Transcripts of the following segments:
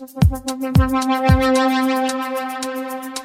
thank you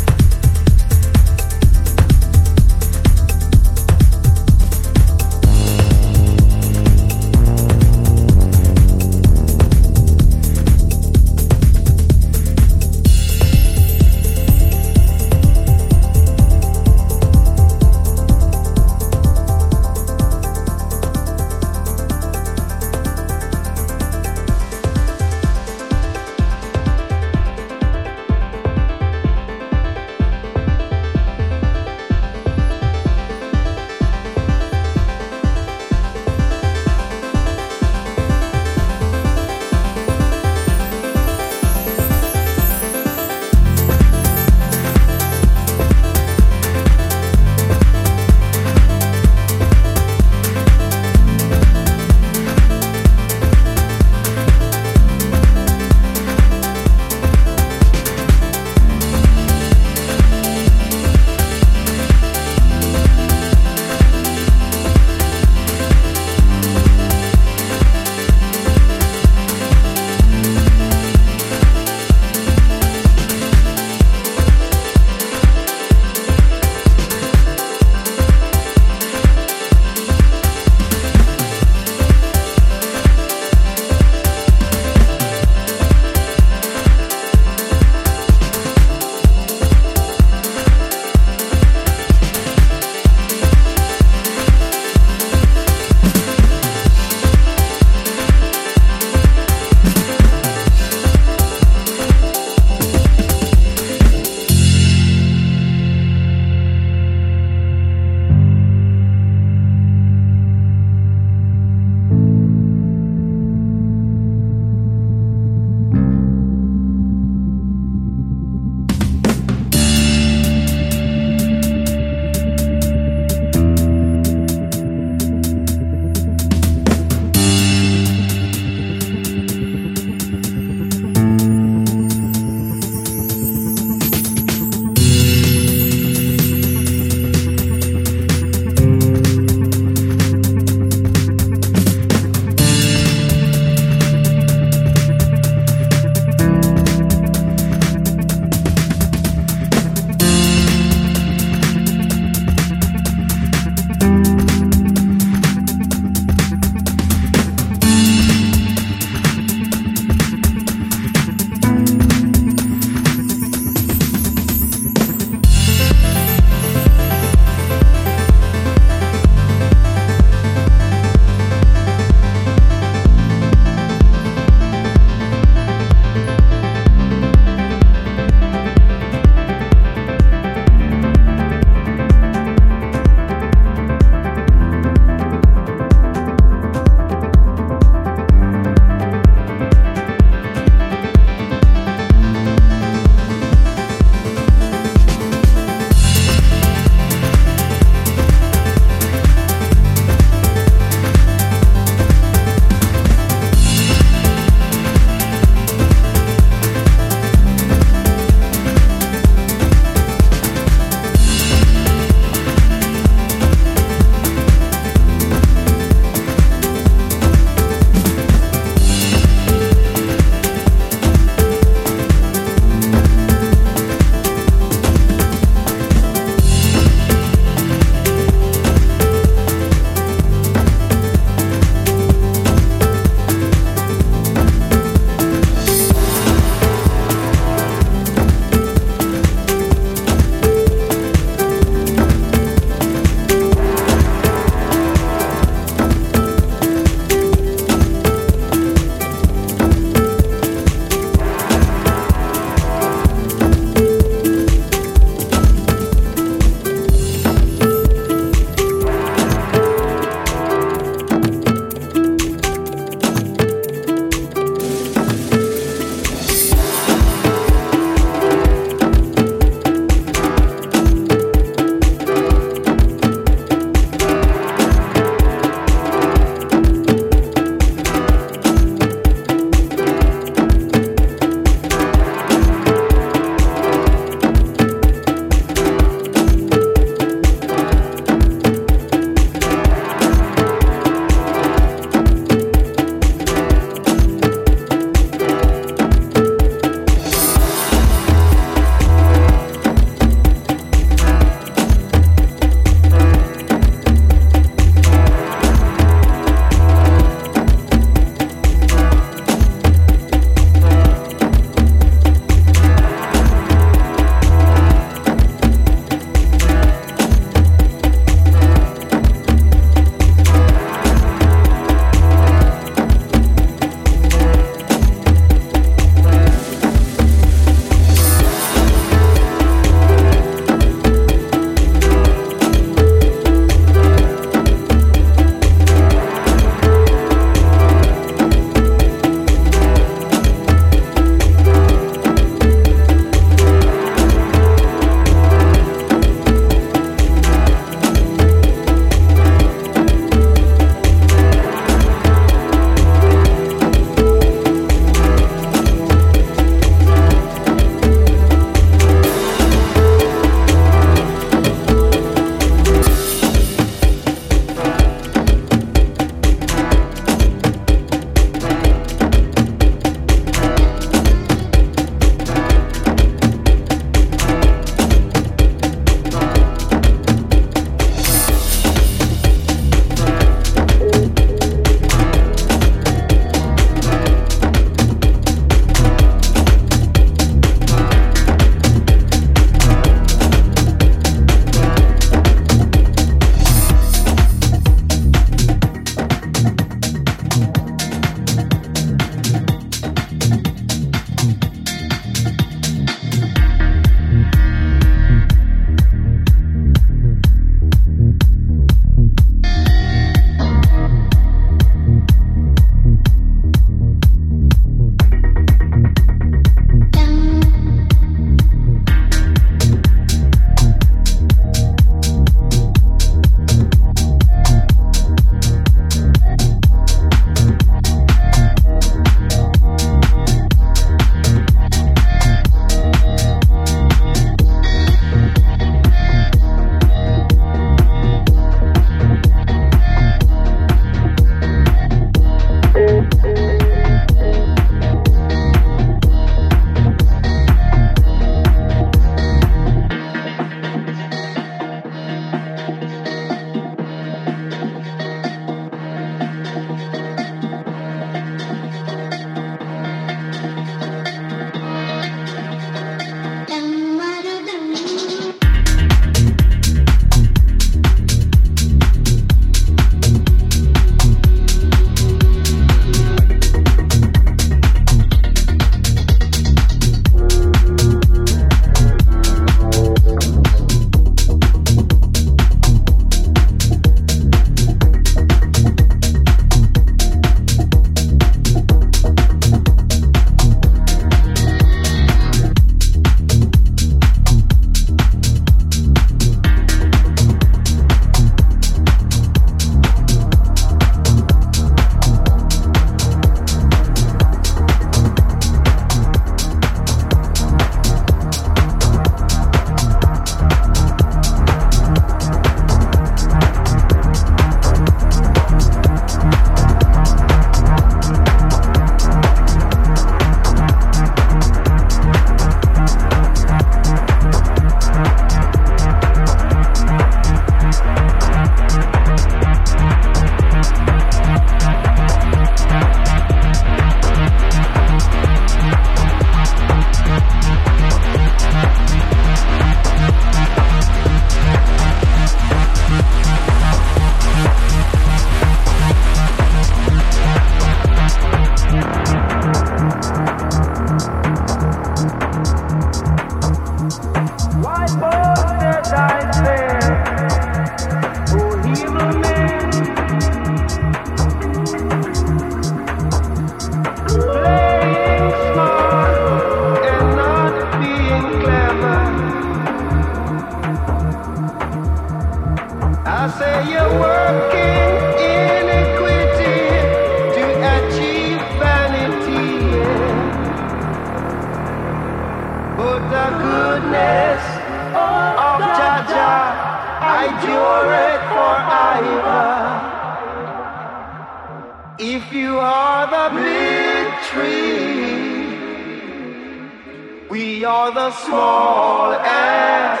are the small ass.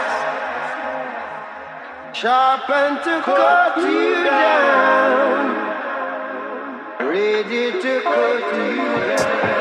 Sharpened to cut you down, ready to cut you down.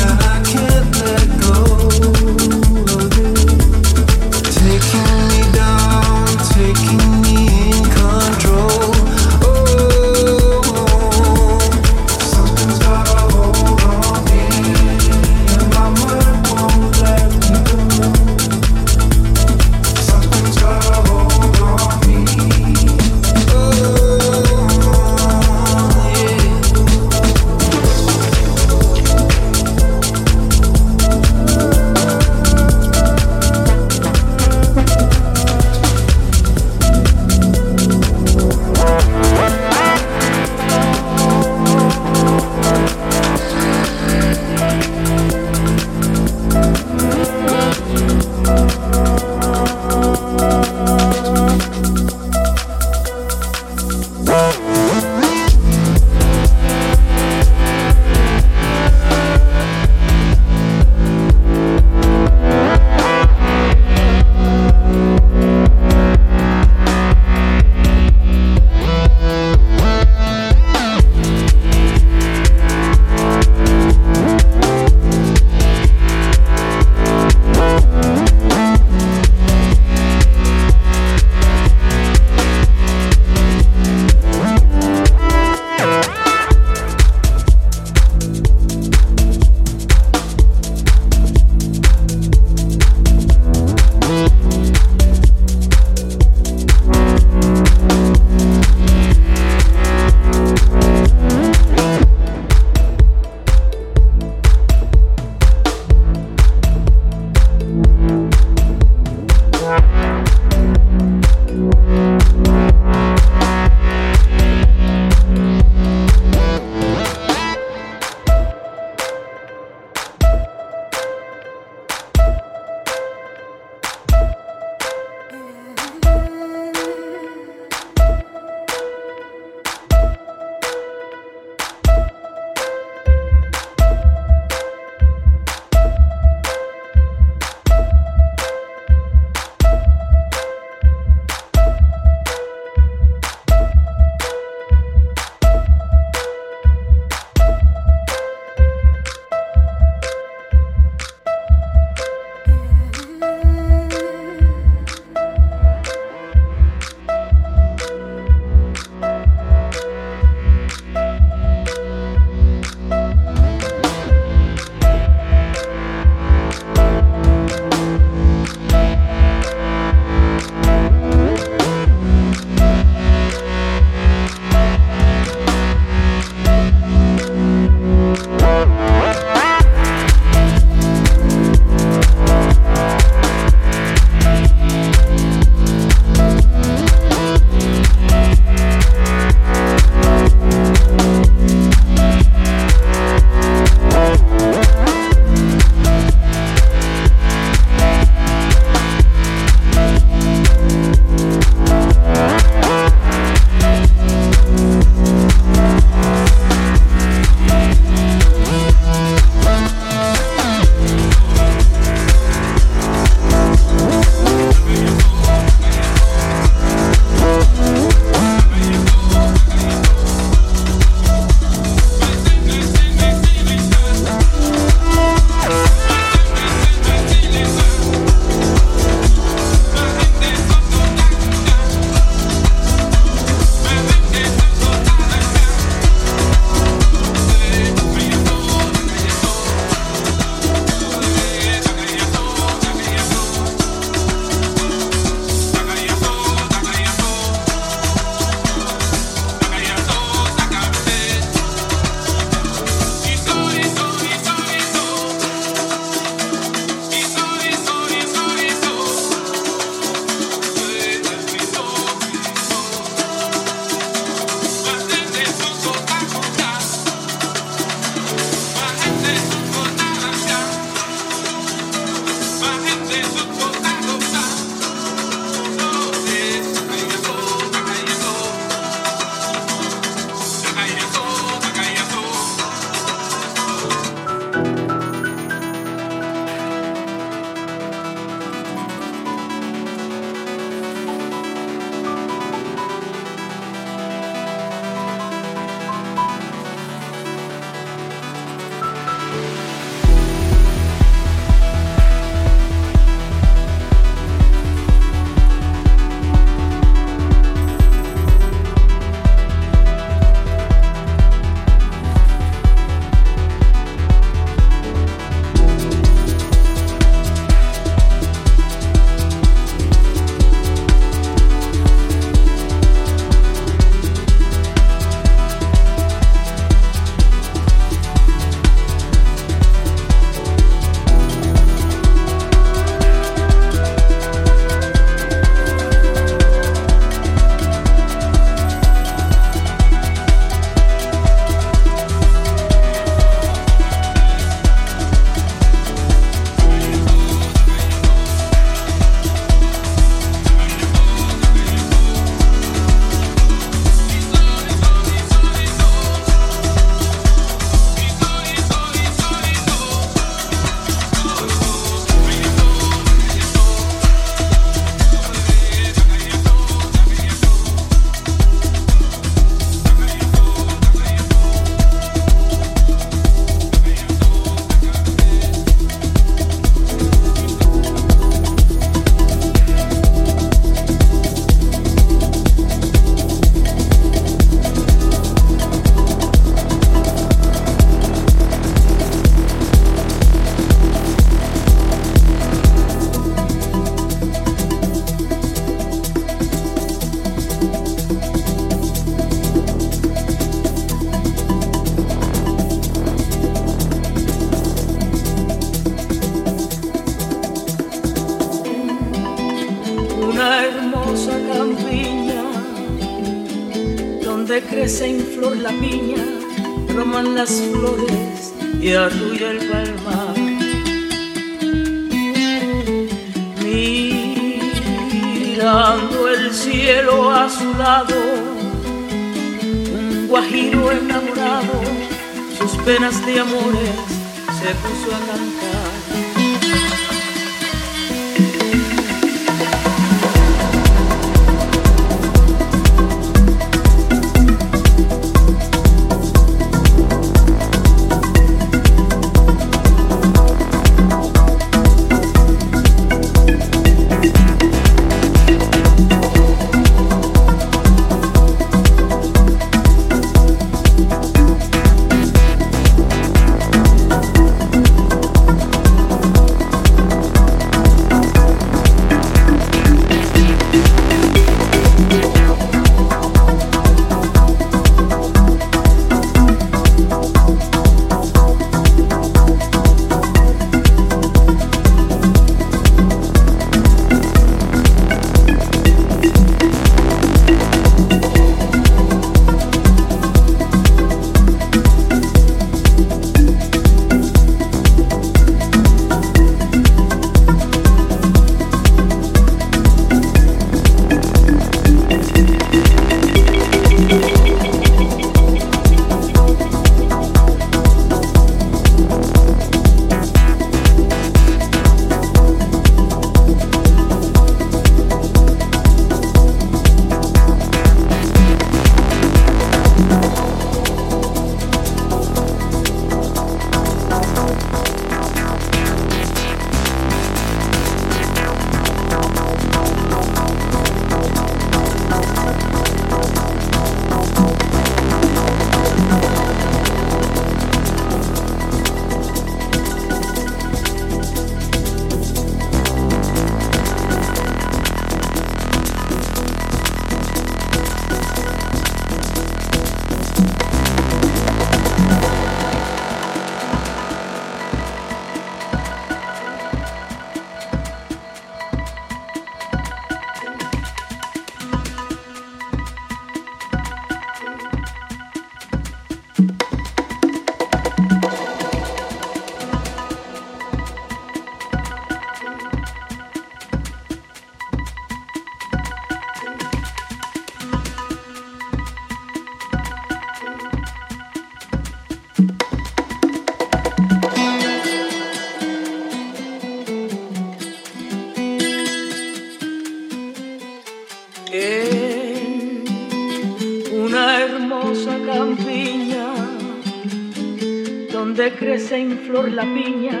Flor la piña,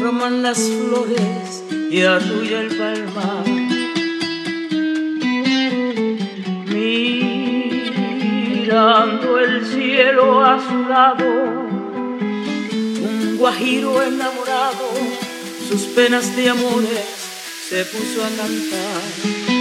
roman las flores y arrulla el palmar. Mirando el cielo a su lado, un guajiro enamorado, sus penas de amores se puso a cantar.